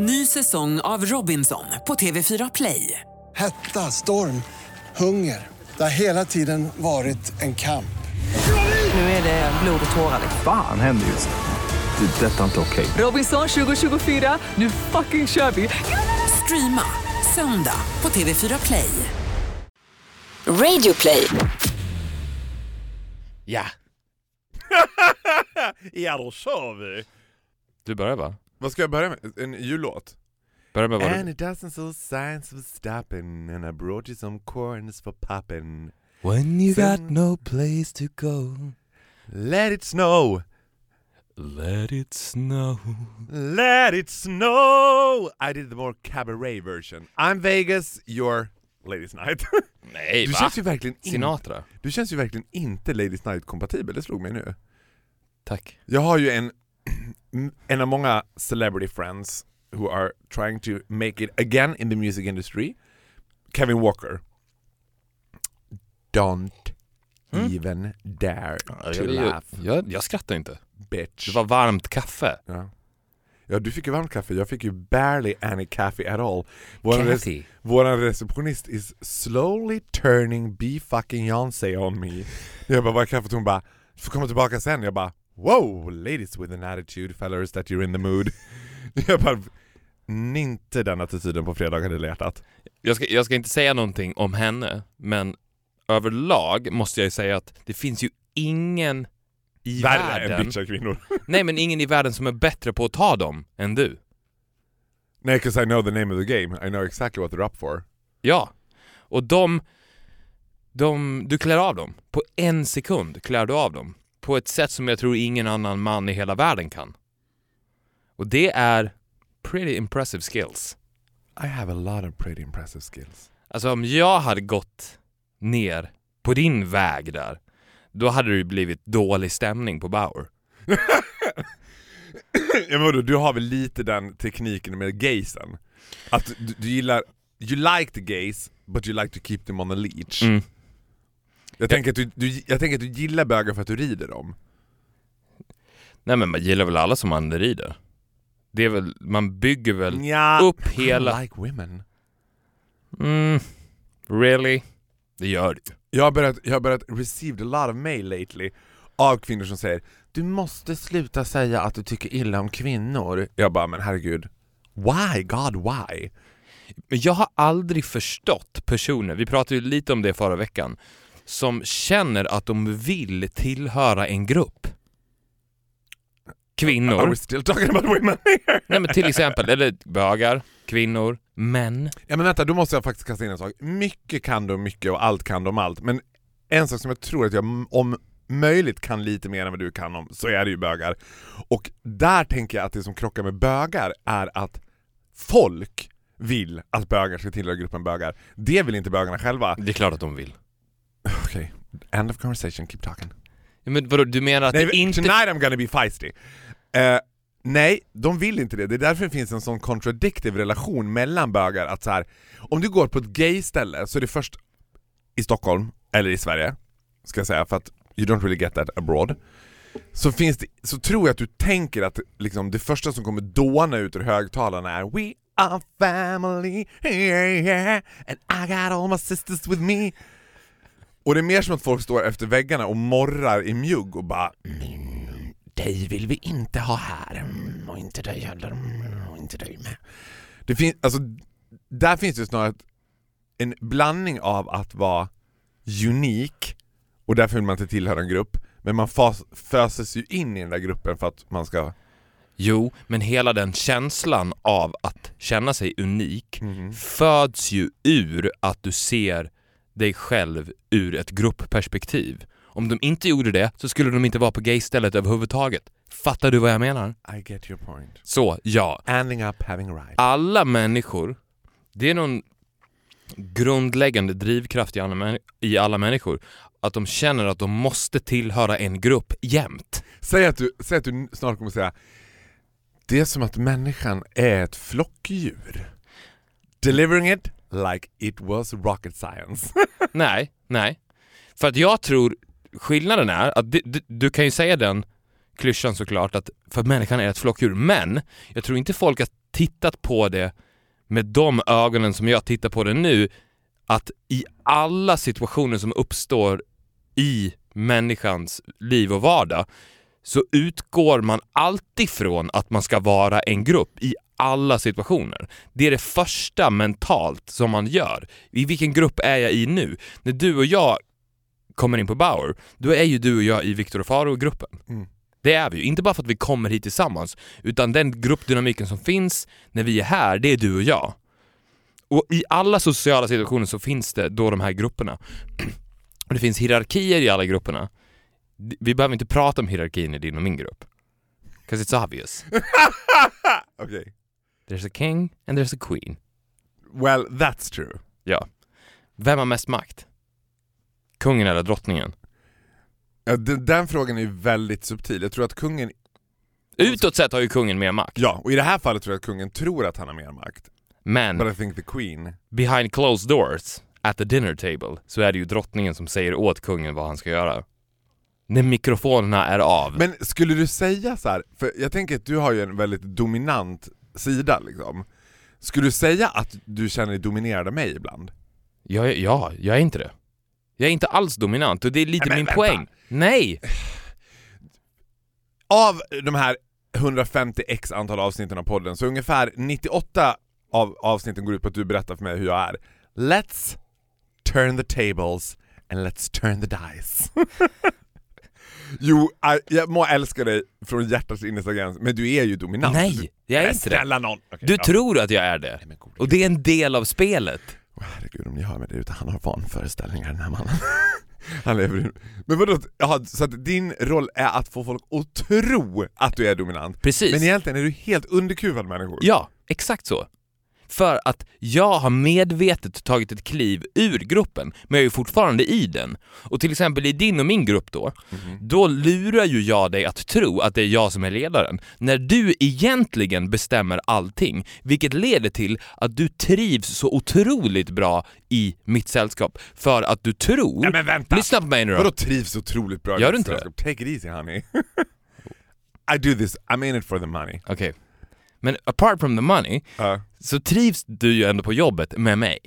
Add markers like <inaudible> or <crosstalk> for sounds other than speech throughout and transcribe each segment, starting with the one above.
Ny säsong av Robinson på TV4 Play. Hetta, storm, hunger. Det har hela tiden varit en kamp. Nu är det blod och tårar. Fan händer just nu. Det. är Detta är inte okej. Robinson 2024, nu fucking kör vi! Streama söndag på TV4 Play. Radio play. Ja. <laughs> ja, då kör vi. Du börjar va? Vad ska jag börja med? En jullåt? Börja med vad And du... it doesn't so signs of stopping And I brought you some corns for popping When you Sen- got no place to go Let it snow Let it snow Let it snow I did the more cabaret version I'm Vegas, you're Ladies Night <laughs> Nej Du va? känns ju verkligen in... Sinatra? Du känns ju verkligen inte Ladies Night kompatibel, det slog mig nu Tack. Jag har ju en, en av många celebrity friends who are trying to make it again in the music industry. Kevin Walker. Don't Mm. even dare Jag, to jag, laugh, jag, jag skrattar inte. bitch. Det var varmt kaffe. Ja. ja, du fick ju varmt kaffe, jag fick ju barely any coffee at all. Våran, res- våran receptionist is slowly turning be fucking Beyoncé on me. Jag bara, vad är kaffet? Hon bara, du får komma tillbaka sen. Jag bara, wow, ladies with an attitude, fellas that you're in the mood. <laughs> Jag bara, inte den attityden på fredagar i hjärtat. Jag ska, jag ska inte säga någonting om henne, men överlag måste jag ju säga att det finns ju ingen i Värre världen... än bitchiga kvinnor. <laughs> Nej men ingen i världen som är bättre på att ta dem än du. Nej, 'cause I know the name of the game. I know exactly what they're up for. Ja. Och de, de... Du klär av dem. På en sekund klär du av dem. På ett sätt som jag tror ingen annan man i hela världen kan. Och det är pretty impressive skills. I have a lot of pretty impressive skills. Alltså om jag hade gått ner på din väg där, då hade det blivit dålig stämning på Bauer. <laughs> ja, men vadå, du har väl lite den tekniken med gaysen? Att du, du gillar, you like the gays, but you like to keep them on a leash. Mm. Jag, tänker att du, du, jag tänker att du gillar bögar för att du rider dem. Nej men man gillar väl alla som man rider? Det är väl, man bygger väl Ja, upp I hela... like women. Mm, really? Det gör du Jag har, börjat, jag har börjat receive a lot of mail lately av kvinnor som säger Du måste sluta säga att du tycker illa om kvinnor. Jag bara, men herregud. Why God why? Men jag har aldrig förstått personer, vi pratade ju lite om det förra veckan, som känner att de vill tillhöra en grupp. Are Kvinnor, we still talking about women? nej men till exempel, eller bögar, kvinnor, män. Ja men vänta, då måste jag faktiskt kasta in en sak. Mycket kan om mycket och allt kan om allt. Men en sak som jag tror att jag om möjligt kan lite mer än vad du kan om, så är det ju bögar. Och där tänker jag att det som krockar med bögar är att folk vill att bögar ska tillhöra gruppen bögar. Det vill inte bögarna själva. Det är klart att de vill. Okej, end of conversation, keep talking. Ja, men vadå, du menar att Nej, det inte... Tonight I'm gonna be feisty. Eh, nej, de vill inte det. Det är därför det finns en sån contradictive relation mellan bögar. Att så här, om du går på ett gay-ställe så är det först i Stockholm, eller i Sverige, ska jag säga, för att you don't really get that abroad. Så, finns det, så tror jag att du tänker att liksom, det första som kommer dåna ut ur högtalarna är We are family, yeah, yeah, and I got all my sisters with me. Och det är mer som att folk står efter väggarna och morrar i mjugg och bara mm, Dig vill vi inte ha här, mm, och inte dig heller, mm, och inte dig med. Det finns, alltså, där finns det snarare en blandning av att vara unik och därför vill man inte tillhöra en grupp, men man fas, föses ju in i den där gruppen för att man ska... Jo, men hela den känslan av att känna sig unik Mhm. föds ju ur att du ser dig själv ur ett gruppperspektiv. Om de inte gjorde det så skulle de inte vara på gaystället överhuvudtaget. Fattar du vad jag menar? I get your point. Så, ja. Ending up having right. Alla människor, det är någon grundläggande drivkraft i alla, människor att de känner att de måste tillhöra en grupp jämt. Säg att, du, säg att du snart kommer säga Det är som att människan är ett flockdjur. Delivering it like it was rocket science. <laughs> Nej, nej. För att jag tror skillnaden är att du, du, du kan ju säga den klyschan såklart att för att människan är ett flockdjur, men jag tror inte folk har tittat på det med de ögonen som jag tittar på det nu, att i alla situationer som uppstår i människans liv och vardag så utgår man alltid från att man ska vara en grupp i alla situationer. Det är det första mentalt som man gör. I vilken grupp är jag i nu? När du och jag kommer in på Bauer, då är ju du och jag i Viktor och Faro-gruppen. Mm. Det är vi ju, inte bara för att vi kommer hit tillsammans, utan den gruppdynamiken som finns när vi är här, det är du och jag. Och i alla sociala situationer så finns det då de här grupperna. <clears throat> Och det finns hierarkier i alla grupperna. Vi behöver inte prata om hierarkin i din och min grupp. 'Cause it's obvious. <laughs> Okej. There's a king and there's a queen. Well, that's true. Ja. Vem har mest makt? Kungen eller drottningen? Ja, den, den frågan är ju väldigt subtil. Jag tror att kungen, Utåt sett har ju kungen mer makt. ja, och i det här fallet tror jag att kungen tror att han har mer makt. Men But I think the queen... behind closed doors, at the dinner table, så är det ju drottningen som säger åt kungen vad han ska göra. När mikrofonerna är av. Men skulle du säga så här, för jag tänker att du har ju en väldigt dominant sida liksom. Skulle du säga att du känner dig dominerad av mig ibland? Är- ja, jag är inte det. Jag är inte alls dominant och det är lite Nej, men min vänta. poäng. Nej! Av de här 150 x antal avsnitten av podden så ungefär 98 av avsnitten går ut på att du berättar för mig hur jag är. Let's turn the tables and let's turn the dice. <laughs> jo, I- jag må älska dig från hjärtats innersta gräns, men du är ju dominant. Nej, jag är inte det. någon! Okej, Du ja. tror att jag är det. men gode Och det är en del av spelet. Åh, herregud om ni hör mig där ute, han har vanföreställningar den här mannen. <laughs> han lever i... Men vadå, jaha, så att din roll är att få folk att tro att du är dominant? Precis. Men egentligen är du helt underkuvad människor? Ja, exakt så. För att jag har medvetet tagit ett kliv ur gruppen, men jag är fortfarande i den. Och till exempel i din och min grupp då, då lurar ju jag dig att tro att det är jag som är ledaren, när du egentligen bestämmer allting, vilket leder till att du trivs så otroligt bra i mitt sällskap, för att du tror... Nej men vänta! Lyssna på mig nu då. Vadå trivs otroligt bra i Gör du inte sällskap? Take it easy honey. <laughs> I do this, I'm in it for the money. Okej. Men apart from the money, Ja. Så trivs du ju ändå på jobbet med mig.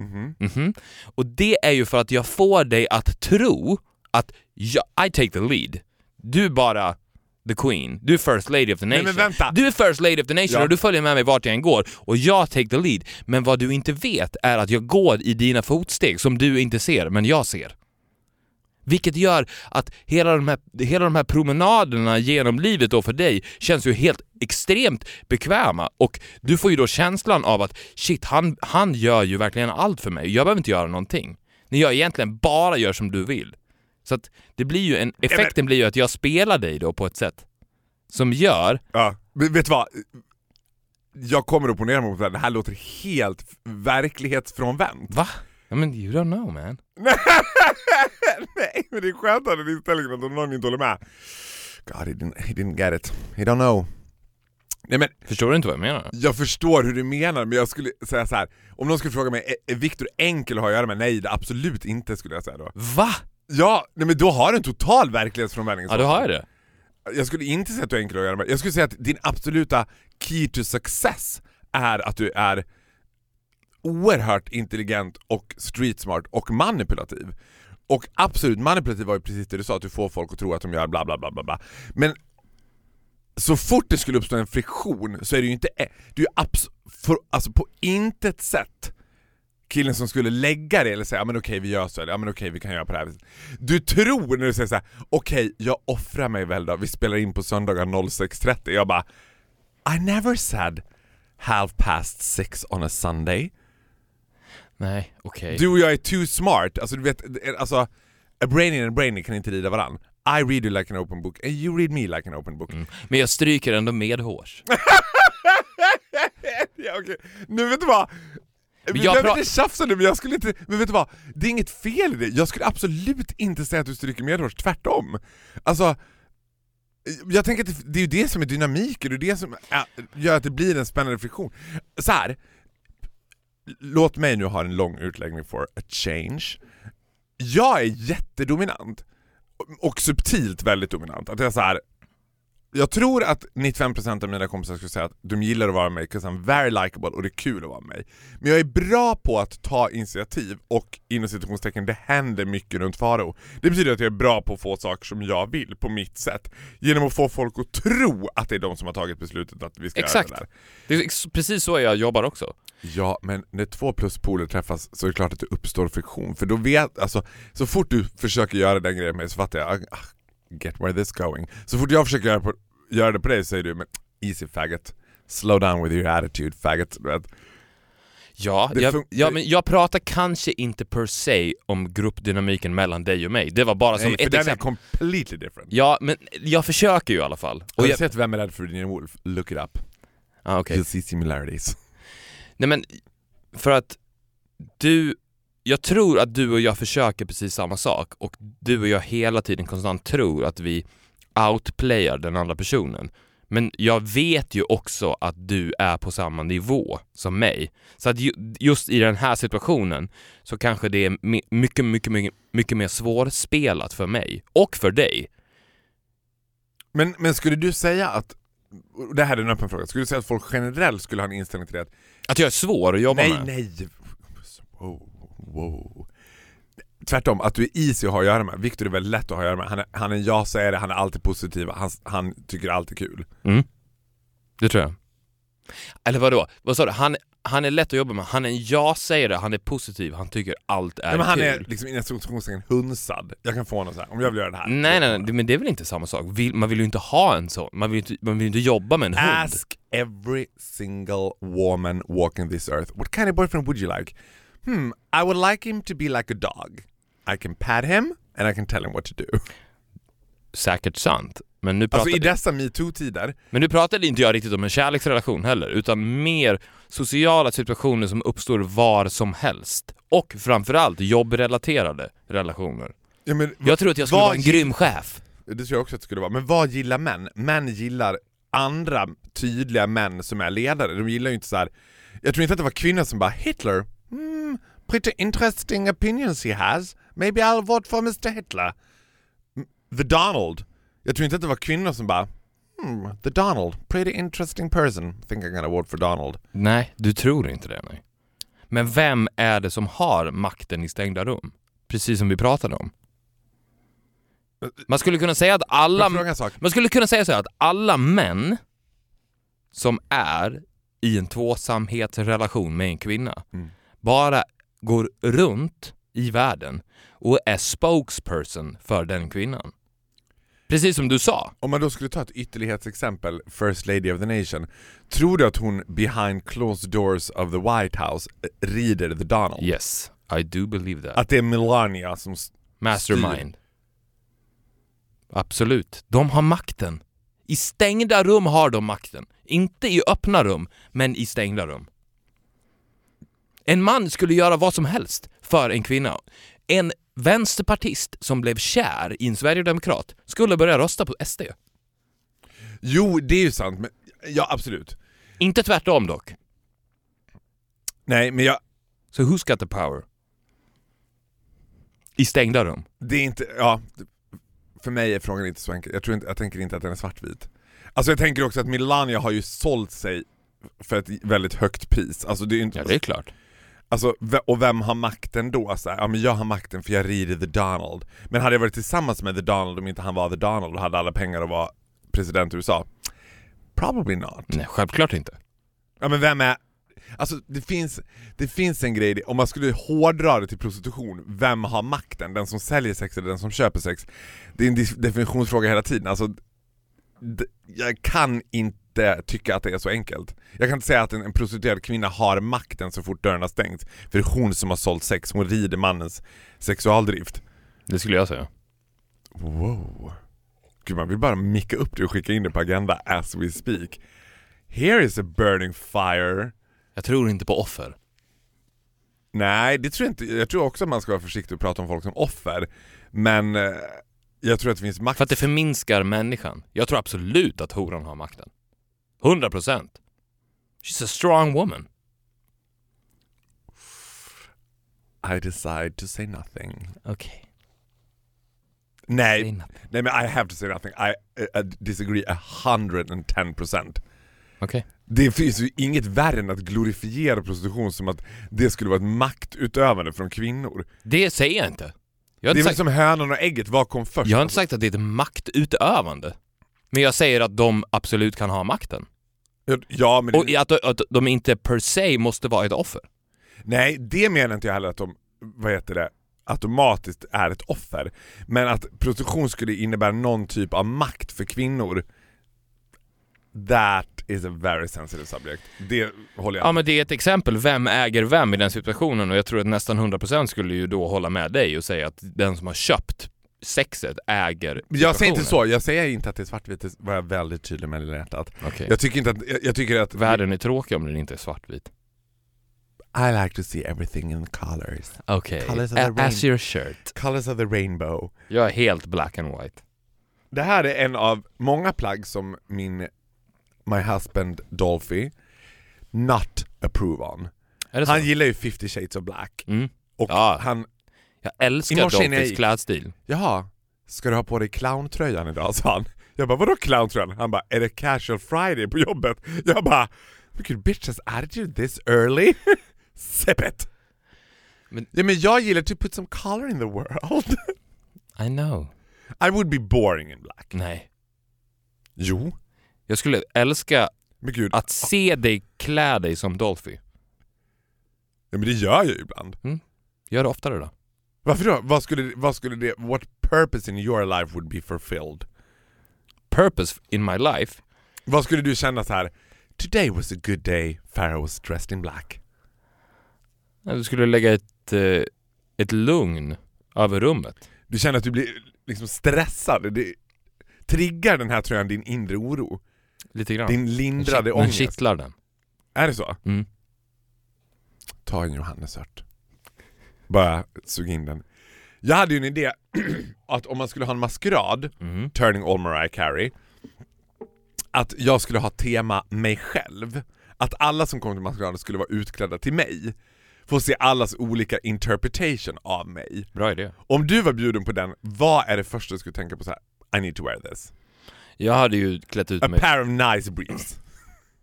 Mhm. Mhm. Och det är ju för att jag får dig att tro att jag, I take the lead. Du är bara the queen. Du är first lady of the nation. men vänta. Du är first lady of the nation Ja. och du följer med mig vart jag än går och jag take the lead. Men vad du inte vet är att jag går i dina fotsteg som du inte ser, men jag ser. Vilket gör att hela de, här, hela de här promenaderna genom livet då för dig känns ju helt extremt bekväma och du får ju då känslan av att shit, han, han gör ju verkligen allt för mig. Jag behöver inte göra någonting. När jag egentligen bara gör som du vill. Så att det blir ju en, effekten blir ju att jag spelar dig då på ett sätt som gör... Ja, men vet du vad? Jag kommer att opponera mig mot det här, det här låter helt verklighetsfrånvänt. Va? Ja, men you don't know man. <laughs> Nej, men det är skönt att ha den inställningen att om någon inte håller med. God, he didn't, he didn't get it. He don't know. Nej men, Förstår du inte vad jag menar? jag förstår hur du menar, men jag skulle säga så här. om någon skulle fråga mig, är, är Viktor enkel att ha att göra med? Nej, det absolut inte skulle jag säga då. Va? Ja, nej men då har du en total verklighetsfrånvändning. Ja, då har jag det. Jag skulle inte säga att du är enkel att göra med. Jag skulle säga att din absoluta key to success är att du är oerhört intelligent och street smart och manipulativ. Och absolut, manipulativ var ju precis det du sa, att du får folk att tro att de gör bla bla bla bla bla. Men så fort det skulle uppstå en friktion så är det ju inte, du är abs- för, alltså på intet sätt killen som skulle lägga det eller säga ja men okej vi gör så, eller ja men okej vi kan göra på det här viset. Du tror när du säger så här: okej jag offrar mig väl då, vi spelar in på söndagar 06.30. Jag bara I never said half past six on a Sunday. Nej, okej. Du och jag är too smart, alltså du vet, alltså a brainy and a brainy kan inte rida varann. I read you like an open book and you read me like an open book. Men jag stryker ändå med hårs. <laughs> ja, okej. Nu vet du vad? Vi jag pra- inte tjafsa nu men jag skulle inte, men vet du vad? Det är inget fel i det, jag skulle absolut inte säga att du stryker medhårs, tvärtom. Alltså, jag tänker att det, det är ju det som är dynamiken, det är det som är, gör att det blir en spännande friktion. Så här låt mig nu ha en lång utläggning for a change. Jag är jättedominant, och subtilt väldigt dominant. Att jag så här jag tror att 95% av mina kompisar skulle säga att de gillar att vara med mig 'cause I'm very likable och det är kul att vara med mig. Men jag är bra på att ta initiativ och inom situationstecken det händer mycket runt Faro. Det betyder att jag är bra på att få saker som jag vill på mitt sätt. Genom att få folk att tro att det är de som har tagit beslutet att vi ska Exakt. göra det där. Det är ex- precis så jag jobbar också. Ja, men när två pluspoler träffas så är det klart att det uppstår friktion. För då vet, alltså, så fort du försöker göra den grejen med mig så fattar jag, ah, get where this going. Så fort jag försöker göra, på, göra det på dig säger du, men easy faggot. Slow down with your attitude faggot. Du. Ja, jag, ja, men jag pratar kanske inte per se om gruppdynamiken mellan dig och mig. Det var bara som Nej, för ett den är exempel. completely different. Ja, men jag försöker ju i alla fall. Har Och du jag, sett Vem är rädd för Virginia Woolf? Look it up. ah, okej. You'll see similarities. Nej men, för att du, jag tror att du och jag försöker precis samma sak och du och jag hela tiden konstant tror att vi outplayar den andra personen. Men jag vet ju också att du är på samma nivå som mig. Så att ju, just i den här situationen så kanske det är my- mycket, mycket, mycket, mycket mer svårspelat för mig och för dig. Men, men skulle du säga att, det här är en öppen fråga, skulle du säga att folk generellt skulle ha en inställning till det att Att jag är svår att jobba nej, med. nej, wow, wow. Tvärtom, att du är easy att ha att göra med. Viktor är väldigt lätt att ha att göra med. Han är, han är en ja-sägare, han är alltid positiv, han, han tycker allt är kul. Mm. Det tror jag. Eller vadå? Vad sa du? Han, han är lätt att jobba med, han är en ja-sägare, han är positiv, han tycker allt är Nej, men han kul. är liksom i situationstecken hunsad. Jag kan få honom så här. om jag vill göra det här. Nej, nej, nej, men det är väl inte samma sak? Vill, man vill ju inte ha en sån, man vill ju inte, man vill ju inte jobba med en hund. Ask every single woman walking this earth, what kind of boyfriend would you like? Hmm, I would like him to be like a dog. I can pat him and I can tell him what to do. Säkert sant. Men nu, pratar, Alltså i dessa metoo-tider, men nu pratade inte jag riktigt om en kärleksrelation heller, utan mer sociala situationer som uppstår var som helst. Och framförallt jobbrelaterade relationer. ja, men, Jag tror att jag skulle vara en grym chef. Det tror jag också att det skulle vara. Men vad gillar män? Män gillar andra tydliga män som är ledare. De gillar ju inte så här. Jag tror inte att det var kvinnor som bara Hitler, pretty interesting opinions he has. Maybe I'll vote for Mr Hitler. The Donald. Jag tror inte att det var kvinnor som bara hmm, the Donald, pretty interesting person. Think I'm gonna vote for Donald. Nej, du tror inte det nej. Men vem är det som har makten i stängda rum? Precis som vi pratade om. Man skulle kunna säga att alla... Man skulle kunna säga så här att alla män som är i en tvåsamhetsrelation med en kvinna Mm. bara går runt i världen och är spokesperson för den kvinnan. Precis som du sa. Om man då skulle ta ett ytterlighetsexempel, First Lady of the Nation. Tror du att hon behind closed doors of the White House eh, rider the Donald? Yes, I do believe that. Att det är Melania som Mastermind. Absolut. De har makten. I stängda rum har de makten. Inte i öppna rum, men i stängda rum. En man skulle göra vad som helst för en kvinna. En vänsterpartist som blev kär i en sverigedemokrat skulle börja rösta på SD. Jo, det är ju sant, men ja absolut. Inte tvärtom dock. Nej, men jag, Så who's got the power? I stängda rum. det är inte, ja. För mig är frågan inte så enkel. Jag, tror inte, jag tänker inte att den är svartvit. Alltså jag tänker också att Melania har ju sålt sig för ett väldigt högt pris. Alltså det är inte, Ja, det är klart. Alltså, och vem har makten då? Så här, ja men jag har makten för jag rider the Donald. Men hade jag varit tillsammans med the Donald om inte han var the Donald och hade alla pengar och var president i USA? Probably not. Nej, självklart inte. Ja men vem är... Alltså det finns, det finns en grej, om man skulle hårdra det till prostitution, vem har makten? Den som säljer sex eller den som köper sex? Det är en definitionsfråga hela tiden. Alltså, jag kan inte tycka att det är så enkelt. Jag kan inte säga att en, en prostituerad kvinna har makten så fort dörrarna stängs. För det är hon som har sålt sex, hon rider mannens sexualdrift. Det skulle jag säga. Wow. Gud man vill bara micka upp det och skicka in det på Agenda as we speak. Here is a burning fire. Jag tror inte på offer. Nej, det tror jag inte. Jag tror också att man ska vara försiktig och prata om folk som offer. Men eh, jag tror att det finns makt. För att det förminskar människan. Jag tror absolut att horan har makten. 100 procent. She's a strong woman. I decide to say nothing. Okej. Nej, nej men I have to say nothing. I, I disagree a 110%. Okej. Det finns ju inget värre än att glorifiera prostitution som att det skulle vara ett maktutövande från kvinnor. Det säger jag inte. Det är väl sagt, som hönan och ägget, vad kom först? jag har inte sagt att det är ett maktutövande. Men jag säger att de absolut kan ha makten. Ja men Och att, att de inte per se måste vara ett offer. Nej, det menar inte jag heller att de, vad heter det, automatiskt är ett offer. Men att prostitution skulle innebära någon typ av makt för kvinnor, that is a very sensitive subject. Det håller jag Ja men det är ett exempel, vem äger vem i den situationen? Och jag tror att nästan 100% skulle ju då hålla med dig och säga att den som har köpt sexet äger Jag säger inte så, jag säger inte att det är svartvitt, det var jag väldigt tydlig med lilla hjärtat. Okej. Jag tycker inte att, jag, jag tycker att Världen är tråkig om den inte är svartvit. I like to see everything in colors. Okej. A- As your shirt. Colors of the rainbow. Jag är helt black and white. Det här är en av många plagg som min My husband Dolphy not approve on. Han gillar ju 50 shades of black. Mm. Och Ja. han, Jag älskar Dolphys klädstil. jaha, ska du ha på dig clowntröjan idag? sa han. Jag bara, vadå clowntröjan? Han bara, är det casual friday på jobbet? Jag bara, look at bitch has attitude this early? <laughs> Sip it! Men- ja men jag gillar to put some color in the world. I know. I would be boring in black. Nej. Jo. Jag skulle älska att se dig klä dig som Dolphy. ja, men det gör jag ju ibland. Gör det oftare då. Varför då? Vad skulle, vad skulle det, what purpose in your life would be fulfilled? Purpose in my life. Vad skulle du känna så här? Today was a good day, Pharaoh was dressed in black. Du skulle lägga ett, eh, ett lugn över rummet. Du känner att du blir liksom stressad, det triggar den här tröjan din inre oro? Lite grann. Din lindrade Den ångest? kittlar den. Är det så? Mm. Ta en johannesört. Bara sug in den. Jag hade ju en idé <clears throat> att om man skulle ha en maskerad, Mm. Turning All Mariah Carey, att jag skulle ha tema mig själv. Att alla som kom till maskeraden skulle vara utklädda till mig. Få se allas olika interpretation av mig. Bra idé. Om du var bjuden på den, vad är det första du skulle tänka på så här? I need to wear this. Jag hade ju klätt ut A mig pair of nice briefs.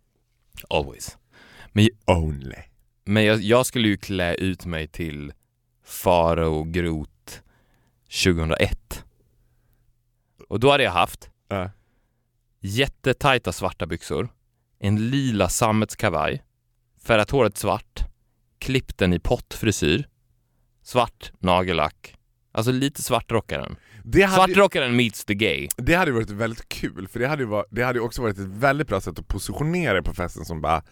<laughs> always. Men, Only. men jag, jag skulle ju klä ut mig till Farao Groth 2001. Och då hade jag haft Ja. jättetajta svarta byxor, en lila sammetskavaj, färgat håret svart, klippt den i pottfrisyr, svart nagellack, alltså lite svartrockaren. Det hade, Svartrockaren meets the gay. det hade varit väldigt kul, för det hade, varit, det hade också varit ett väldigt bra sätt att positionera på festen som bara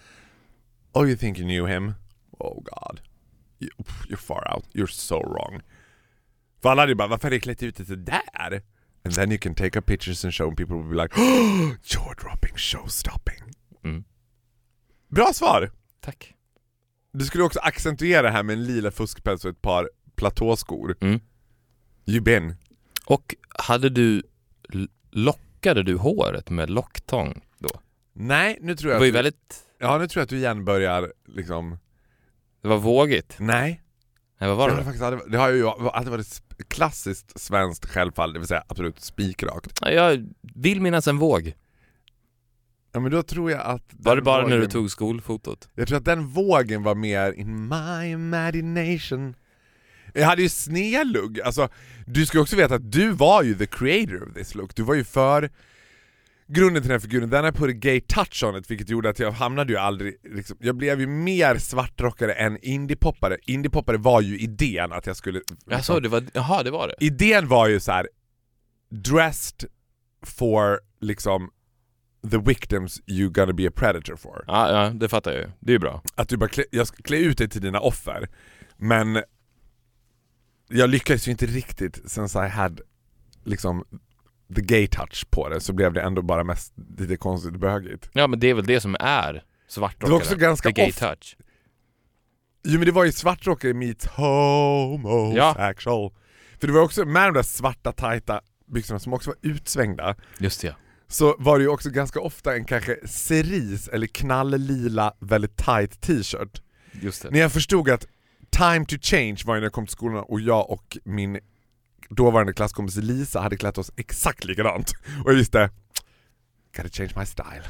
Oh you think you knew him? Oh god. You, you're far out, you're so wrong. För alla hade ju bara, varför har du klätt ut dig sådär? And then you can take up pictures and show and people will be like oh, You're dropping show stopping. Mm. Bra svar! Tack. Du skulle också accentuera det här med en lila fuskpäls och ett par platåskor. Mm. You been. Och hade du, lockade du håret med locktång då? Nej, nu tror Det jag var ju att du, väldigt, Ja, nu tror jag att du igen börjar liksom det var vågigt. Nej, Nej vad var det, det faktiskt aldrig, det har ju alltid varit klassiskt svenskt självfall, det vill säga absolut spikrakt. Ja, Jag vill minnas en våg. Ja men då tror jag att... Var det bara när du vågen- tog skolfotot? Jag tror att den vågen var mer in my imagination. Jag hade ju snedlugg, alltså du ska också veta att du var ju the creator of this look, du var ju för grunden till den här figuren, den har put a gay touch on it vilket gjorde att jag hamnade ju aldrig, liksom, jag blev ju mer svartrockare än indiepoppare. Indiepoppare var ju idén att jag skulle... liksom- Jaså, det var, jaha det var det? idén var ju så här dressed for liksom the victims you gonna be a predator for. Ja, ja, det fattar jag ju. Det är ju bra. Att du bara klä, jag klä ut dig till dina offer. Men jag lyckades ju inte riktigt since I had liksom the gay touch på det så blev det ändå bara mest lite konstigt bögigt. Ja men det är väl det som är Det svartrockare. var också ganska The gay off- touch. Jo men det var ju svartrockare meets homosexual. För det var också med de där svarta tajta byxorna som också var utsvängda Just det ja. så var det ju också ganska ofta en kanske cerise eller knalllila väldigt tight t-shirt. Det. När jag förstod att time to change var när jag kom till skolan och jag och min dåvarande klasskompis Lisa hade klätt oss exakt likadant. Och jag visste, gotta change my style.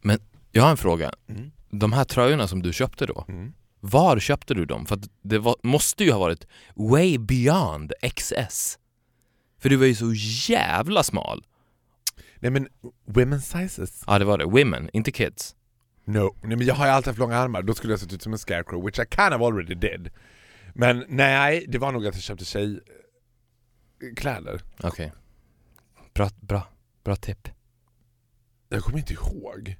Men jag har en fråga. Mm. De här tröjorna som du köpte då, Mm. var köpte du dem? För det var, måste ju ha varit way beyond XS. För du var ju så jävla smal. Nej men, women's sizes? Ja det var det, women, inte kids. No. Nej men jag har ju alltid haft långa armar, då skulle jag sett ut som en scarecrow, which I kind of already did. Men nej, det var nog att jag köpte tjejkläder. Okej. Bra, bra, bra tipp. Jag kommer inte ihåg.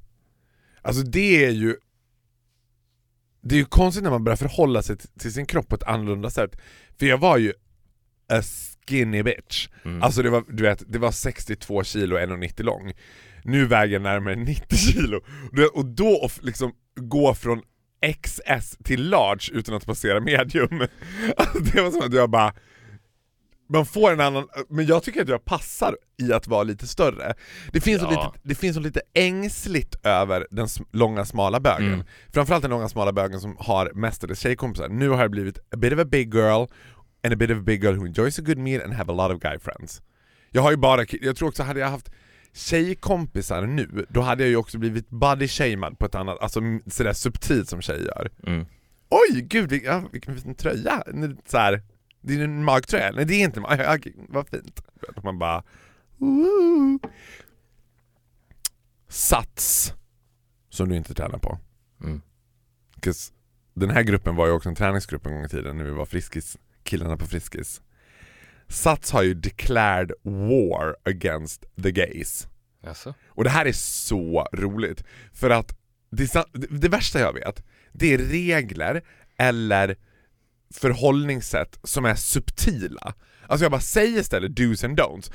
Alltså det är ju... Det är ju konstigt när man börjar förhålla sig till- till sin kropp på ett annorlunda sätt. För jag var ju a skinny bitch. Mm. Alltså det var, du vet, det var 62 kilo och 1,90 lång. Nu väger jag närmare 90 kilo. Och då liksom gå från XS till large utan att passera medium. <laughs> Alltså det var som att jag bara... Man får en annan, men jag tycker att jag passar i att vara lite större. Det finns, Ja. lite, det finns så lite ängsligt över den långa smala bögen. Mm. Framförallt den långa smala bögen som har mestadels tjejkompisar. Nu har jag blivit a bit of a big girl and a bit of a big girl who enjoys a good meal and have a lot of guy friends. Jag har ju bara, jag tror också hade jag haft tjejkompisar nu, då hade jag ju också blivit body shamed på ett annat, alltså sådär subtilt som tjejer gör. Mm. Oj, gud vil- ja, vilken fin tröja! Så här, det är en magtröja, nej det är inte mag, vad fint. Och Man bara... Woo. Sats, som du inte tränar på. Mm. den här gruppen var ju också en träningsgrupp en gång i tiden när vi var Friskis, killarna på Friskis. Sats har ju declared war against the gays. Jaså? Och det här är så roligt, för att det, det, värsta jag vet, det är regler eller förhållningssätt som är subtila. Alltså jag bara säger istället do's and don'ts.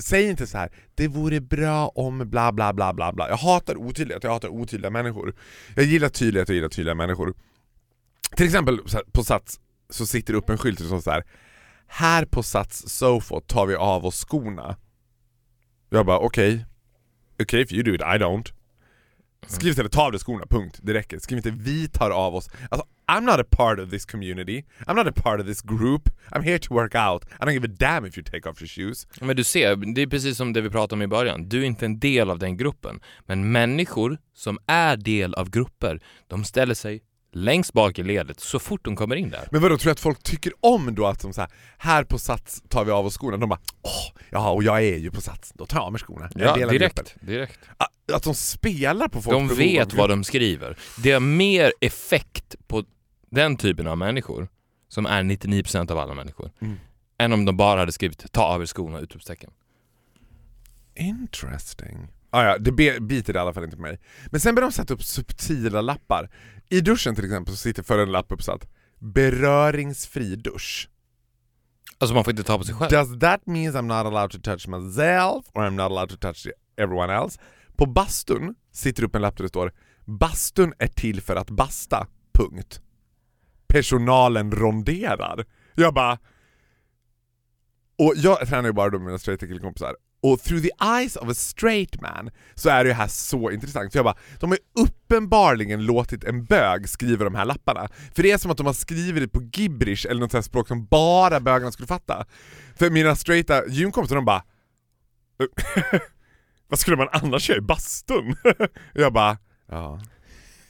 Säg inte så här: det vore bra om bla bla bla bla bla. Jag hatar otydlighet, jag hatar otydliga människor. Jag gillar tydlighet och gillar tydliga människor. Till exempel på Sats så sitter det upp en skylt som så här. Här på Sats Sofo tar vi av oss skorna. Jag bara okej, okej if you do it, I don't. Skriv istället ta av dig skorna, punkt. Det räcker. Skriv inte vi tar av oss. Alltså, I'm not a part of this community. I'm not a part of this group. I'm here to work out. I don't give a damn if you take off your shoes. Men du ser, det är precis som det vi pratade om i början. Du är inte en del av den gruppen. Men människor som är del av grupper, de ställer sig längst bak i ledet så fort de kommer in där. Men vadå, tror du att folk tycker om då att de så här, här på Sats tar vi av oss skorna? De bara åh, ja och jag är ju på Sats, då tar jag av mig skorna. Ja, del av gruppen." direkt. direkt. Att de spelar på folks De vet vad de skriver. Det har mer effekt på den typen av människor, som är 99% av alla människor, Mm. än om de bara hade skrivit ta av er skorna! utropstecken. Interesting. Ah, ja, det be- biter i alla fall inte på mig. Men sen börjar de sätta upp subtila lappar. I duschen till exempel så sitter för en lapp uppsatt beröringsfri dusch. Alltså man får inte ta på sig själv. Does that mean I'm not allowed to touch myself or I'm not allowed to touch everyone else? På bastun sitter upp en lapp där det står Bastun är till för att basta, punkt. Personalen ronderar. Jag bara... Och jag tränar ju bara då med mina straighta killkompisar. Och through the eyes of a straight man så är det här så intressant. För jag bara, de har ju uppenbarligen låtit en bög skriva de här lapparna. För det är som att de har skrivit det på gibberish eller något sånt språk som bara bögarna skulle fatta. För mina straighta gymkompisar de bara eh, <laughs> Vad skulle man annars göra i bastun? <laughs> jag bara, ja,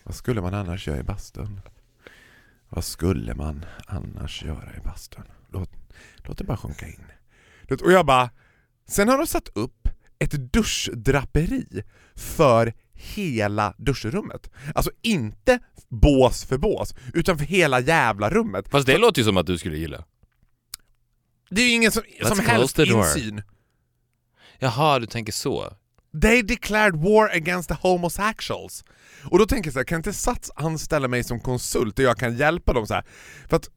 vad skulle man annars göra i bastun? Vad skulle man annars göra i bastun? Låt, låt det bara sjunka in. Och jag bara, sen har de satt upp ett duschdraperi för hela duschrummet. Alltså inte bås för bås, utan för hela jävla rummet. Fast det låter ju som att du skulle gilla. Det är ju ingen som, Let's som helst insyn. Jaha, du tänker så. They declared war against the homosexuals. Och då tänker jag så här, kan inte Sats anställa mig som konsult och jag kan hjälpa dem så här? För att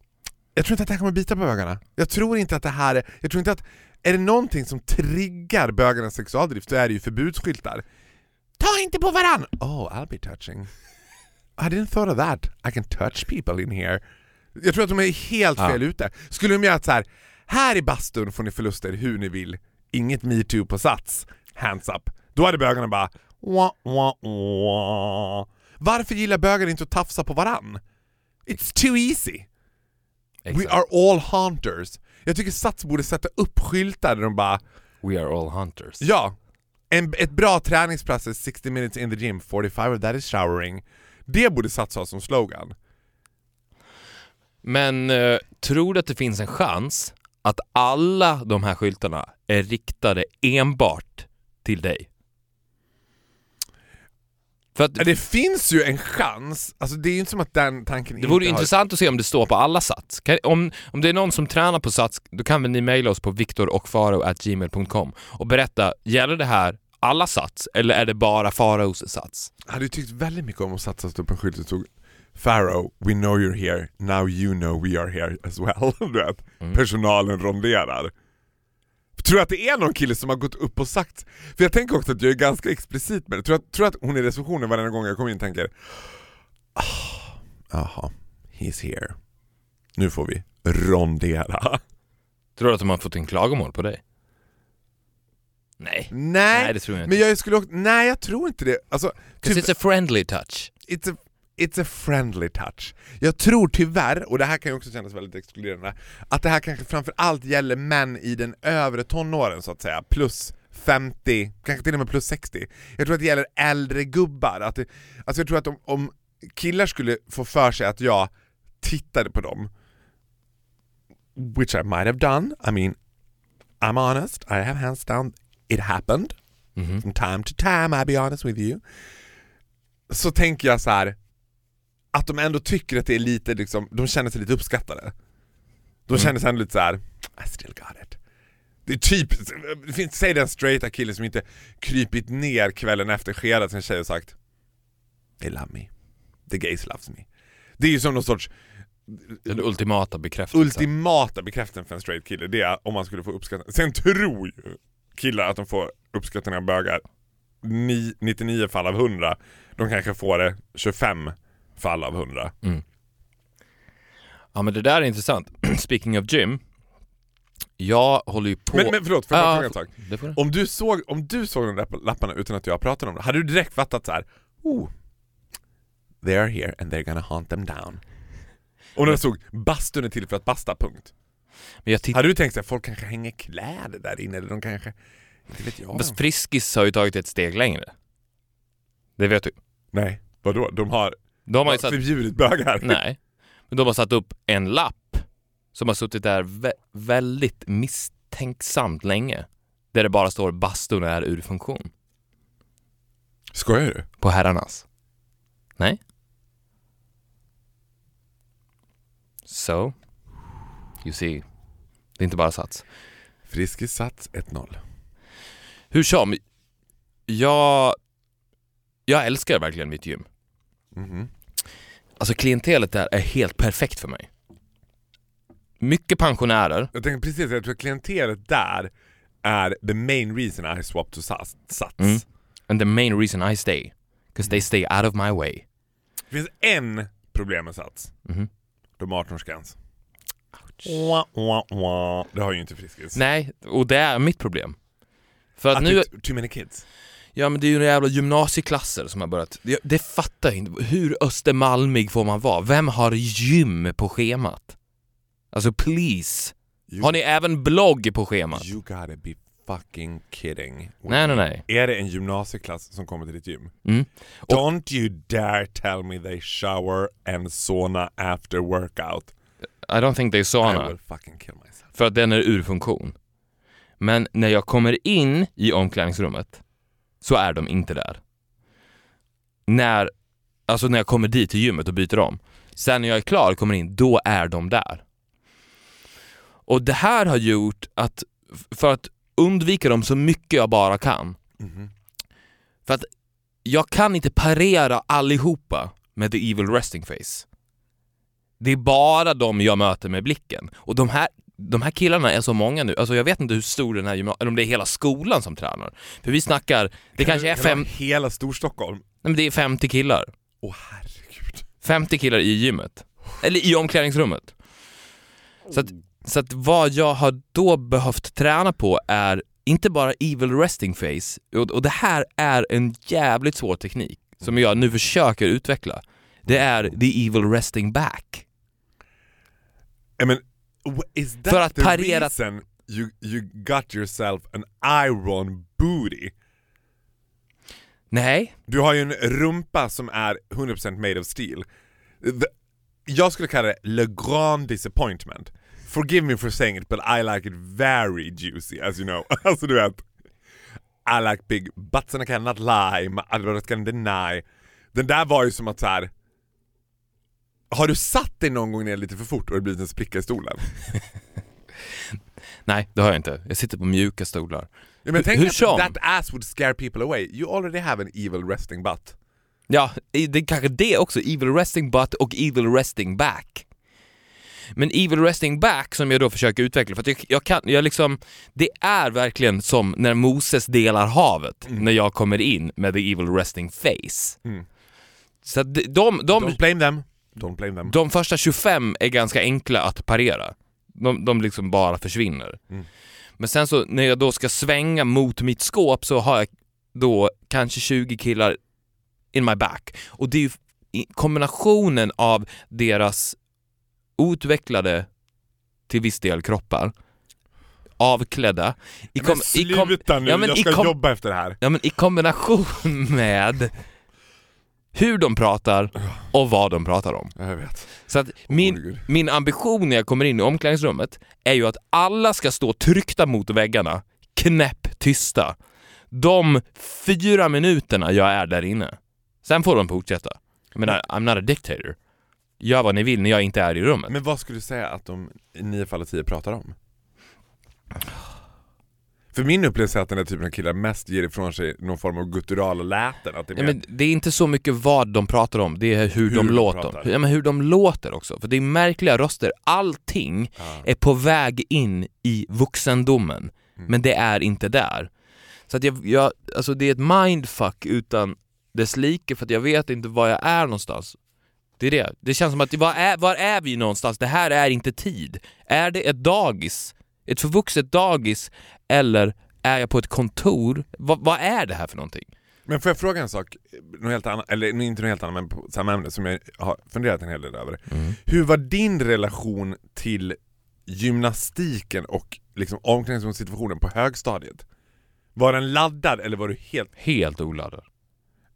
jag tror inte att det här kommer bita på bögarna. Jag tror inte att det här är, jag tror inte att, är det någonting som triggar bögarnas sexualdrift så är det ju förbudsskyltar. Ta inte på varann! Oh, I'll be touching. I didn't thought of that. I can touch people in here. Jag tror att de är helt Ja. fel ute. Skulle de göra så här, här i bastun får ni förluster hur ni vill, inget metoo på Sats, hands up. Då hade bögarna bara wah, wah, wah. Varför gillar bögar inte att tafsa på varann? It's too easy. We Exakt. are all haunters. Jag tycker Sats borde sätta upp skyltar där de bara We are all hunters. Ja! En, ett bra träningspass är 60 minutes in the gym, 45 of that is showering. Det borde Sats ha som slogan. Men eh, tror du att det finns en chans att alla de här skyltarna är riktade enbart till dig? För att Det finns ju en chans, alltså det är ju inte som att den tanken det inte vore har... intressant att se om det står på alla Sats. Om, om det är någon som tränar på Sats, då kan väl ni mejla oss på viktorochfaro.gmail.com och berätta, gäller det här alla Sats eller är det bara Faraos Sats? Jag hade ju tyckt väldigt mycket om att satsa upp en skylt som stod Pharaoh, we know you're here, now you know we are here as well. <laughs> Du vet, personalen ronderar. Tror du att det är någon kille som har gått upp och sagt, för jag tänker också att jag är ganska explicit med det, tror att, tror att hon i receptionen varje gång jag kommer in tänker "Ah, Jaha, he's here. Nu får vi rondera. Tror du att de har fått en klagomål på dig? Nej. Nej, Nej, det tror jag inte. men jag skulle också, nej jag tror inte det. Alltså, typ- it's a friendly touch. it's a, it's a friendly touch. Jag tror tyvärr, och det här kan ju också kännas väldigt exkluderande, att det här kanske framför allt gäller män i den övre tonåren så att säga, plus 50, kanske till och med plus 60. Jag tror att det gäller äldre gubbar. Att det, alltså jag tror att om, om killar skulle få för sig att jag tittade på dem, which I might have done, I mean, I'm honest, I have hands down, it happened. Mhm. From time to time, I'll be honest with you. Så tänker jag så här att de ändå tycker att det är lite liksom, de känner sig lite uppskattade. De känner sig ändå lite så här: I still got it. Det är typ, det finns, säg den straighta killen som inte krypit ner kvällen efter skedat sin tjej och sagt They love me. The gays loves me. Det är ju som någon sorts Den ultimata bekräftelsen. ultimata bekräftelsen för en straight kille, det är om man skulle få uppskattning. Sen tror ju killar att de får uppskattning av bögar Ni, 99 fall av 100. De kanske får det 25 fall av 100. Ja men det där är intressant. <clears throat> Speaking of gym. Jag håller ju på... Men, men förlåt, får jag fråga en sak? det. Om du såg, om du såg de där lapparna utan att jag pratade om det, hade du direkt fattat så här. Oh, they are here and they're gonna hunt them down. Om de såg bastun är till för att basta, punkt. Men jag. Hade du tänkt sig folk kanske hänger kläder där inne eller de kanske, inte vet jag. Fast Friskis har ju tagit ett steg längre. Det vet du. Nej, vadå? De har, De har ju satt... förbjudit bögar? Nej. Men de har satt upp en lapp som har suttit där vä- väldigt misstänksamt länge. Där det bara står bastun är ur funktion. Skojar du? På herrarnas. Nej? So, you see. Det är inte bara sats. Friskis sats 1-0. Hur som, jag, jag älskar verkligen mitt gym. Mhm. Alltså klientelet där är helt perfekt för mig. Mycket pensionärer. Jag tänker precis, jag tror att klientelet där är the main reason I swapped to sats. sats. Mm. And the main reason I stay. Because they stay out of my way. Det finns en problem med sats. Mhm. De har 18-årsgräns. Wah, wah, wah. Det har ju inte Friskis. Nej, och det är mitt problem. För att Att nu, too many kids. Ja men det är ju några jävla gymnasieklasser som har börjat, det, det fattar jag inte. Hur östermalmig får man vara? Vem har gym på schemat? Alltså please. You, Har ni även blogg på schemat? you gotta be fucking kidding. Nej, nej, nej. Är det en gymnasieklass som kommer till ditt gym? Mm. Don't you dare tell me they shower and sauna after workout. I don't think they I sauna. will fucking kill myself. För att den är ur funktion. Men när jag kommer in i omklädningsrummet så är de inte där. När, alltså när jag kommer dit till gymmet och byter om. Sen när jag är klar och kommer in, då är de där. Och det här har gjort att, för att undvika dem så mycket jag bara kan, Mhm. för att jag kan inte parera allihopa med the evil resting face. Det är bara de jag möter med blicken. Och de här, de här killarna är så många nu, alltså jag vet inte hur stor den här gymnasiet, eller om det är hela skolan som tränar. För vi snackar, det kanske är Kan fem, Hela Storstockholm? nej men det är 50 killar. Åh herregud. 50 killar i gymmet. Eller i omklädningsrummet. Så att, så att vad jag har då behövt träna på är inte bara evil resting face, och, och det här är en jävligt svår teknik som jag nu försöker utveckla. Det är the evil resting back. Men, is that För att the parera- reason you, you got yourself an iron booty? Nej, Du har ju en rumpa som är 100% made of steel. The, jag skulle kalla det le grand disappointment. Forgive me for saying it but I like it very juicy as you know. <laughs> alltså du vet. I like big butts and I cannot lie, my other can deny. Den där var ju som att så här. Har du satt dig någon gång ner lite för fort och det blivit en spricka i stolen? <laughs> nej det har jag inte. Jag sitter på mjuka stolar. Ja, men tänk Hur att som? that ass would scare people away. You already have an evil resting butt. Ja, det är kanske det också. Evil resting butt och evil resting back. Men evil resting back som jag då försöker utveckla, för att jag, jag kan, jag liksom, det är verkligen som när Moses delar havet, när jag kommer in med the evil resting face. Mm. Så de, de, de, Don't blame them. Don't blame them. de första 25 är ganska enkla att parera. De, de liksom bara försvinner. Mm. Men sen så när jag då ska svänga mot mitt skåp så har jag då kanske 20 killar in my back. Och det är ju kombinationen av deras outvecklade, till viss del, kroppar, avklädda. I Men sluta nu, ja, men jag ska jobba efter det här. Ja men i kombination <laughs> med hur de pratar och vad de pratar om. Ja, Jag vet. Så att min, min ambition när jag kommer in i omklädningsrummet är ju att alla ska stå tryckta mot väggarna, knäpp tysta. De fyra minuterna jag är där inne. Sen får de fortsätta. Jag menar, I'm not a dictator. Gör vad ni vill när jag inte är i rummet. Men vad skulle du säga att de i nio fall av tio pratar om? För min upplevelse är att den här typen av killar mest ger ifrån sig någon form av gutturala läten. Att det är Ja, men det är inte så mycket vad de pratar om, det är hur, Hur de de låter. Ja, men hur de låter också. För det är märkliga röster. Allting Ja. är på väg in i vuxendomen, Mm. men det är inte där. Så att jag, jag, alltså det är ett mindfuck utan dess like för att jag vet inte var jag är någonstans. Det är det. Det känns som att, var är, var är vi någonstans? Det här är inte tid. Är det ett dagis? Ett förvuxet dagis? Eller är jag på ett kontor? Vad, vad är det här för någonting? Men får jag fråga en sak, något helt annat, eller inte något helt annat men på samma ämne som jag har funderat en hel del över. Hur var din relation till gymnastiken och liksom omklädningsrumssituationen på högstadiet? Var den laddad eller var du helt... Helt oladdad.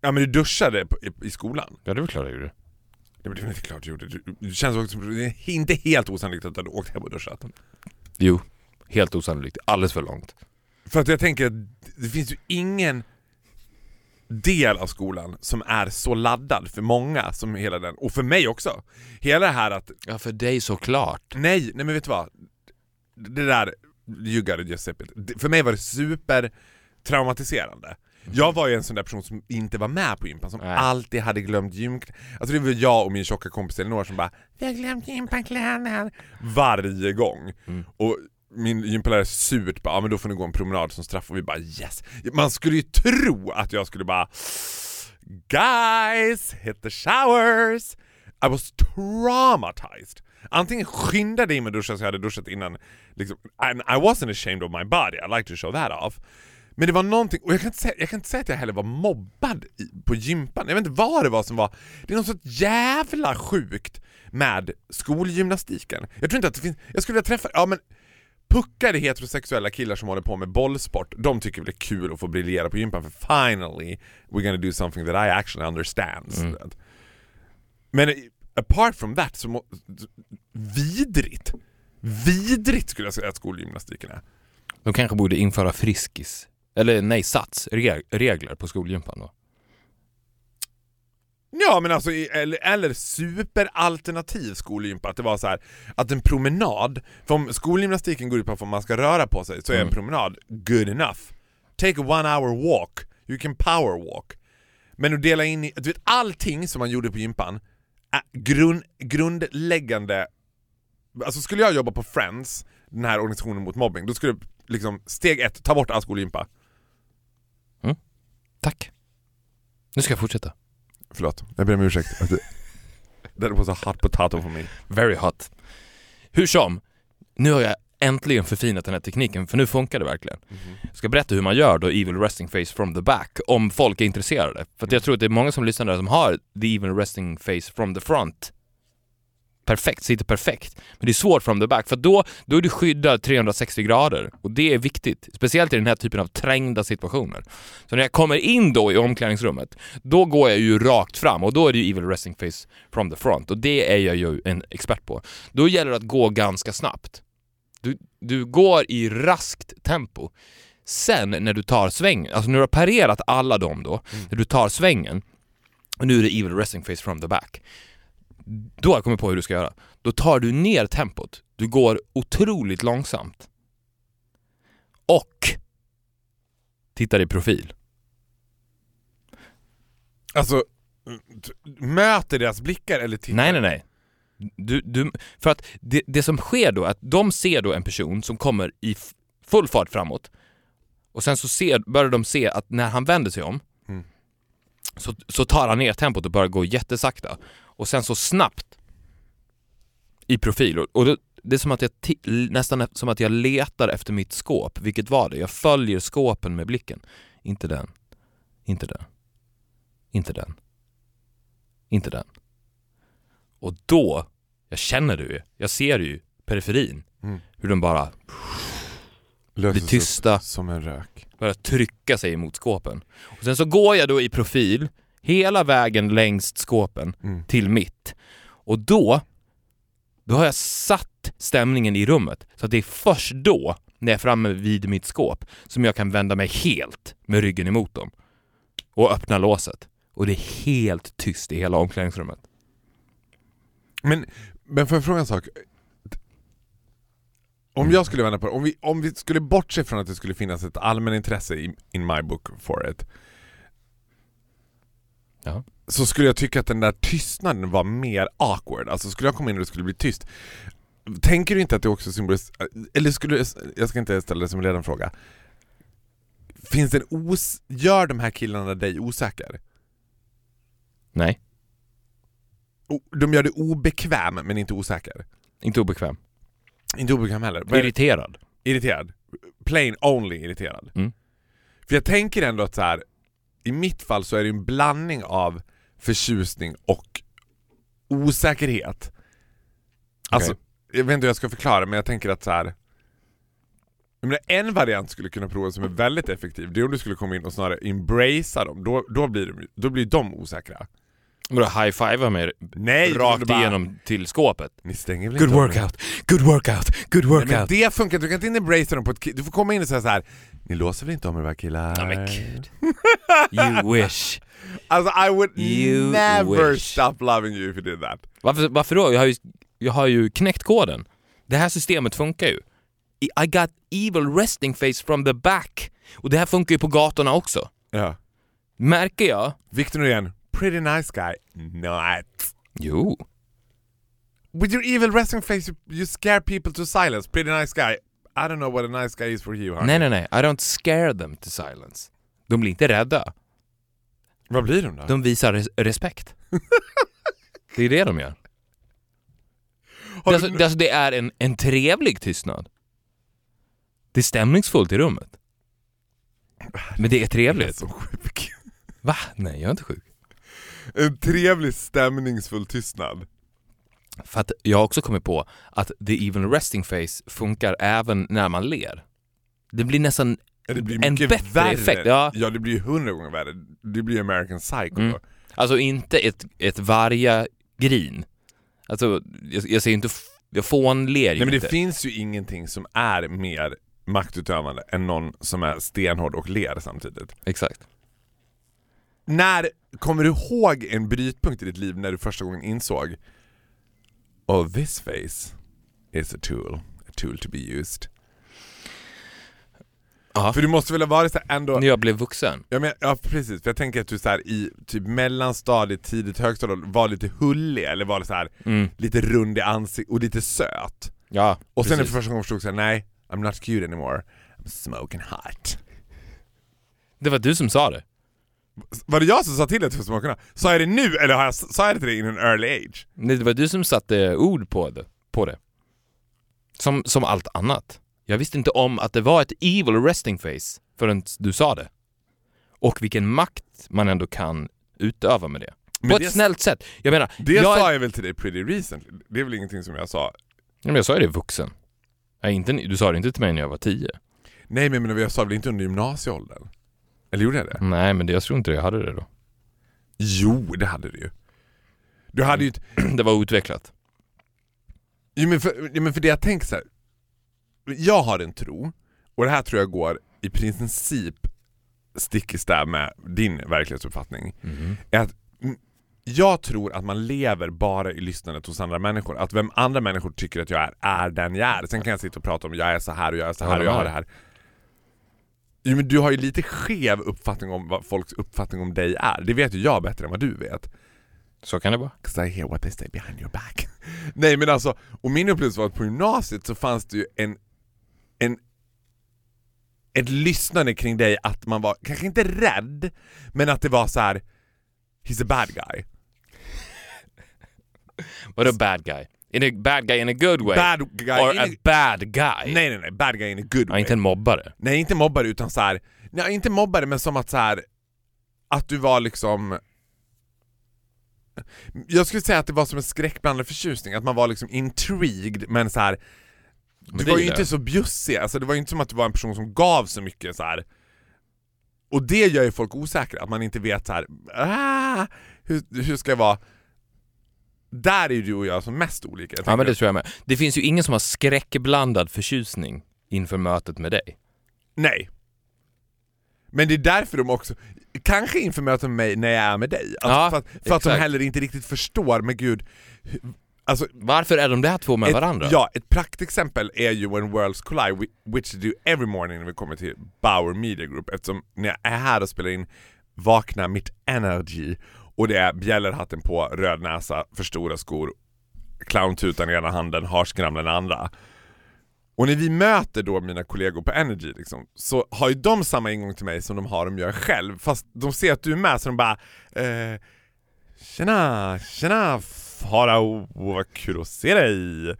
Ja men du duschade i, i skolan? Ja, det är väl klart jag gjorde. Det var det var inte klart du gjorde. Du känns också det är inte helt osannolikt att du hade åkt hem och duschat. Jo, helt osannolikt. Alldeles för långt. För att jag tänker att det finns ju ingen del av skolan som är så laddad för många som hela den, och för mig också. Hela det här att, Ja, för dig såklart. nej, nej men vet du vad? Det där, you just sip it. Det- För mig var det super traumatiserande. Jag var ju en sån där person som inte var med på gympan, som Nej. alltid hade glömt gym... Alltså det var jag och min tjocka kompis Elinor som bara Vi har glömt gympakläder varje gång. Mm. Och min gympalärare surt bara, ja men då får ni gå en promenad som straff och vi bara yes. Man skulle ju tro att jag skulle bara Guys, hit the showers! I was traumatized. Antingen skyndade jag in med duschen så jag hade duschat innan, liksom, and I wasn't ashamed of my body, I like to show that off. Men det var någonting, och jag kan inte säga, jag kan inte säga att jag heller var mobbad i, på gympan, jag vet inte vad det var som var, det är något så jävla sjukt med skolgymnastiken. Jag tror inte att det finns, jag skulle vilja träffa, ja men puckade heterosexuella killar som håller på med bollsport, de tycker väl det är kul att få briljera på gympan för finally we're gonna do something that I actually understand. Mm. Men apart from that så må, vidrigt, vidrigt skulle jag säga att skolgymnastiken är. De kanske borde införa friskis. Eller nej, sats. Reg- regler på skolgympan då. Ja men alltså, eller, eller superalternativ skolgympa, att det var så här att en promenad, för om skolgymnastiken går ut på att man ska röra på sig så är en Mm. promenad good enough. Take a one hour walk, you can power walk. Men att dela in i, du vet allting som man gjorde på gympan, grund, grundläggande, alltså skulle jag jobba på Friends, den här organisationen mot mobbing, då skulle liksom steg ett, ta bort all skolgympa. Tack. Nu ska jag fortsätta. Förlåt, jag ber om ursäkt. Det var så hot potato för mig. Very hot. Hur som, nu har jag äntligen förfinat den här tekniken för nu funkar det verkligen. Jag ska berätta hur man gör då Evil Resting Face from the back om folk är intresserade. För jag tror att det är många som lyssnar där som har the Evil Resting Face from the front. Perfekt, sitter perfekt. Men det är svårt from the back för då, då är du skyddad 360 grader och det är viktigt. Speciellt i den här typen av trängda situationer. Så när jag kommer in då i omklädningsrummet, då går jag ju rakt fram och då är det ju evil resting face from the front och det är jag ju en expert på. Då gäller det att gå ganska snabbt. Du, du går i raskt tempo. Sen när du tar svängen, alltså när du har parerat alla dem då, när du tar svängen och nu är det evil resting face from the back. Då har jag kommit på hur du ska göra. Då tar du ner tempot. Du går otroligt långsamt. Och tittar i profil. Alltså, möter deras blickar eller tittar? Nej, nej, nej. Du, du, för att det, det som sker då är att de ser då en person som kommer i full fart framåt och sen så ser, börjar de se att när han vänder sig om Mm. så, så tar han ner tempot och börjar gå jättesakta och sen så snabbt i profil och, och det, det är som att jag nästan som att jag letar efter mitt skåp. Vilket var det? Jag följer skåpen med blicken. Inte den. Inte den. Inte den. Inte den. Och då, jag känner det ju, jag ser ju periferin. Mm. Hur de bara Löses blir tysta. upp som en rök. börjar trycka sig mot skåpen. Och sen så går jag då i profil hela vägen längs skåpen Mm. till mitt. Och då, då har jag satt stämningen i rummet. Så att det är först då, när jag är framme vid mitt skåp, som jag kan vända mig helt med ryggen emot dem. Och öppna låset. Och det är helt tyst i hela omklädningsrummet. Men, men får jag fråga en sak? Om jag skulle vända på det, om vi, om vi skulle bortse från att det skulle finnas ett allmänintresse i, in my book for it Ja. Så skulle jag tycka att den där tystnaden var mer awkward, alltså skulle jag komma in och det skulle bli tyst Tänker du inte att det också symboliserar, eller skulle, jag ska inte ställa det som en ledande fråga Finns det en os, gör de här killarna dig osäker? Nej, De gör dig obekväm men inte osäker? inte obekväm. Inte obekväm heller? Irriterad. Irriterad. Plain only irriterad. Mm. För jag tänker ändå att så här, i mitt fall så är det en blandning av förtjusning och osäkerhet. Alltså, jag vet inte hur jag ska förklara men jag tänker att så här. Menar, en variant skulle kunna prova som är väldigt effektiv, det är om du skulle komma in och snarare embracea dem, då, då, blir, de, då blir de osäkra. Vadå high-fiva mig Nej! rakt bara, igenom till skåpet? Ni stänger väl Good inte workout, good workout, good Nej, men workout. det funkar du kan inte embracea dem på ett Du får komma in och säga så här. Ni låser väl inte om er va killar? Ja, men gud. <laughs> You wish. Alltså I would You never wish. stop loving you if you did that. Varför, varför då? Jag har, ju, jag har ju knäckt koden. Det här systemet funkar ju. I got evil resting face from the back. Och det här funkar ju på gatorna också. Ja. Märker jag? Victor Norén, pretty nice guy. Not. Jo. With your evil resting face you scare people to silence. Pretty nice guy. I don't know what a nice guy is for you honey. Nej, nej, nej. I don't scare them to silence. De blir inte rädda. Vad blir de då? De visar res respekt. <laughs> det är det de gör. Det, alltså, det, alltså, det är en, en trevlig tystnad. Det är stämningsfullt i rummet. Men det är Jag är trevligt. så sjuk. Va? Nej, jag är inte sjuk. En trevlig stämningsfull tystnad. För att jag har också kommit på att the even resting face funkar även när man ler. Det blir nästan Det blir en bättre värre. effekt. Ja. ja, det blir hundra gånger värre. Det blir American Psycho Mm. då. Alltså inte ett, ett varga-grin. Alltså, jag, jag ser inte... Jag fånler ju Nej men det inte. finns ju ingenting som är mer maktutövande än någon som är stenhård och ler samtidigt. Exakt. När, kommer du ihåg en brytpunkt i ditt liv när du första gången insåg Oh this face is a tool, a tool to be used. Ja. För du måste väl ha varit så här ändå När jag blev vuxen. Ja, men, ja precis, för jag tänker att du så här, i typ mellanstadiet, tidigt högstadiet var lite hullig eller var så här, Mm. lite rund i ansiktet och lite söt. Ja, Och sen precis. för första gången förstod jag nej, I'm not cute anymore, I'm smoking hot. Det var du som sa det. Var det jag som sa till dig att var smoking hot? Sa jag det nu eller har jag, sa jag det till dig in an early age? Nej, Det var du som satte ord på det. På det. Som, som allt annat. Jag visste inte om att det var ett evil resting face förrän du sa det. Och vilken makt man ändå kan utöva med det. Men På det- ett snällt sätt. Jag menar, Det jag, sa jag väl till dig pretty recently? Det är väl ingenting som jag sa? men jag sa ju det vuxen. Nej, inte, du sa det inte till mig när jag var tio. Nej men men jag sa väl inte under gymnasieåldern? Eller gjorde jag det? Nej, men det, jag tror inte jag hade det då. Jo, det hade du ju. Du hade ju ett... <clears throat> Det var outvecklat. Jo, men, för, jo, men för det jag tänker så här. Jag har en tro, och det här tror jag går i princip stick i stäv med din verklighetsuppfattning. Är att mm, jag tror att man lever bara i lyssnandet hos andra människor. Att vem andra människor tycker att jag är, är den jag är. Sen kan jag sitta och prata om jag är så här och jag är så här och jag har det här. Jo, men du har ju lite skev uppfattning om vad folks uppfattning om dig är. Det vet ju jag bättre än vad du vet. Så kan det vara. 'Cause I hear what they say behind your back. <laughs> Nej men alltså, och min upplevelse var att på gymnasiet så fanns det ju en, en ett lyssnande kring dig att man var, kanske inte rädd, men att det var så här. He's a bad guy. Vadå bad guy? In a bad guy in a good way? Bad guy Or a a, bad guy? Nej nej nej, bad guy in a good Ja, way. inte en mobbare. Nej inte mobbare utan så här. nej inte mobbare men som att så här att du var liksom jag skulle säga att det var som en skräckblandad förtjusning, att man var liksom intrigued men så här. Men Du det var ju gillar inte så bjussig, alltså det var ju inte som att du var en person som gav så mycket så här. Och det gör ju folk osäkra, att man inte vet så här. Ah, hur, hur ska jag vara? Där är ju du och jag som mest olika. Ja men det tror jag med. Det finns ju ingen som har skräckblandad förtjusning inför mötet med dig. Nej. Men det är därför de också, kanske inför möten med mig när jag är med dig, alltså Ja, för, att, för att de heller inte riktigt förstår, men gud, alltså Varför är de där två med ett, varandra? Ja, ett praktexempel är ju When Worlds Collide, whi- which do every morning när vi kommer till Bauer Media Group, eftersom när jag är här och spelar in vaknar mitt energy och det är bjällerhatten på, röd näsa, för stora skor, clowntutan i ena handen, harskramlen i den andra. Och när vi möter då mina kollegor på Energy liksom, så har ju de samma ingång till mig som de har om jag själv, fast de ser att du är med så de bara eh, Tjena, tjena Farao, vad kul att se dig!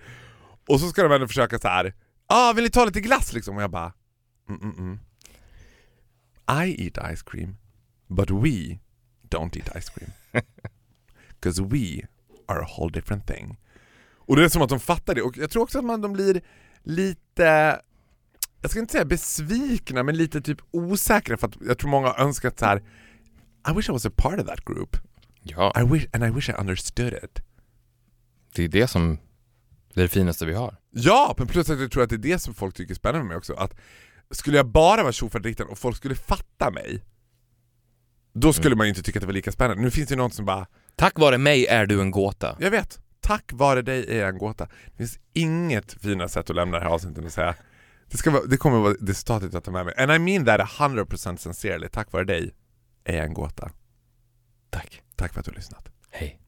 Och så ska de ändå försöka så här. ah vill ni ta lite glass liksom? Och jag bara mm, mm, mm. I eat ice cream, but we don't eat ice cream. <laughs> Cause we are a whole different thing. Och det är som att de fattar det, och jag tror också att man, de blir lite, jag ska inte säga besvikna, men lite typ osäkra för att jag tror många har önskat så här. I wish I was a part of that group. Ja, I wish, and I wish I understood it. det är det som det är det finaste vi har. Ja, men plus att jag tror att det är det som folk tycker är spännande med mig också. Att skulle jag bara vara tjofaderittan och folk skulle fatta mig, då skulle man ju inte tycka att det var lika spännande. Nu finns det någon som bara, Tack vare mig är du en gåta. jag vet, tack vare dig är jag en gåta. Det finns inget finare sätt att lämna det här avsnittet att säga, det, ska vara, det kommer vara det citatet jag tar med mig. And I mean that 100% sincerely, tack vare dig är jag en gåta. Tack. Tack för att du har lyssnat. Hej.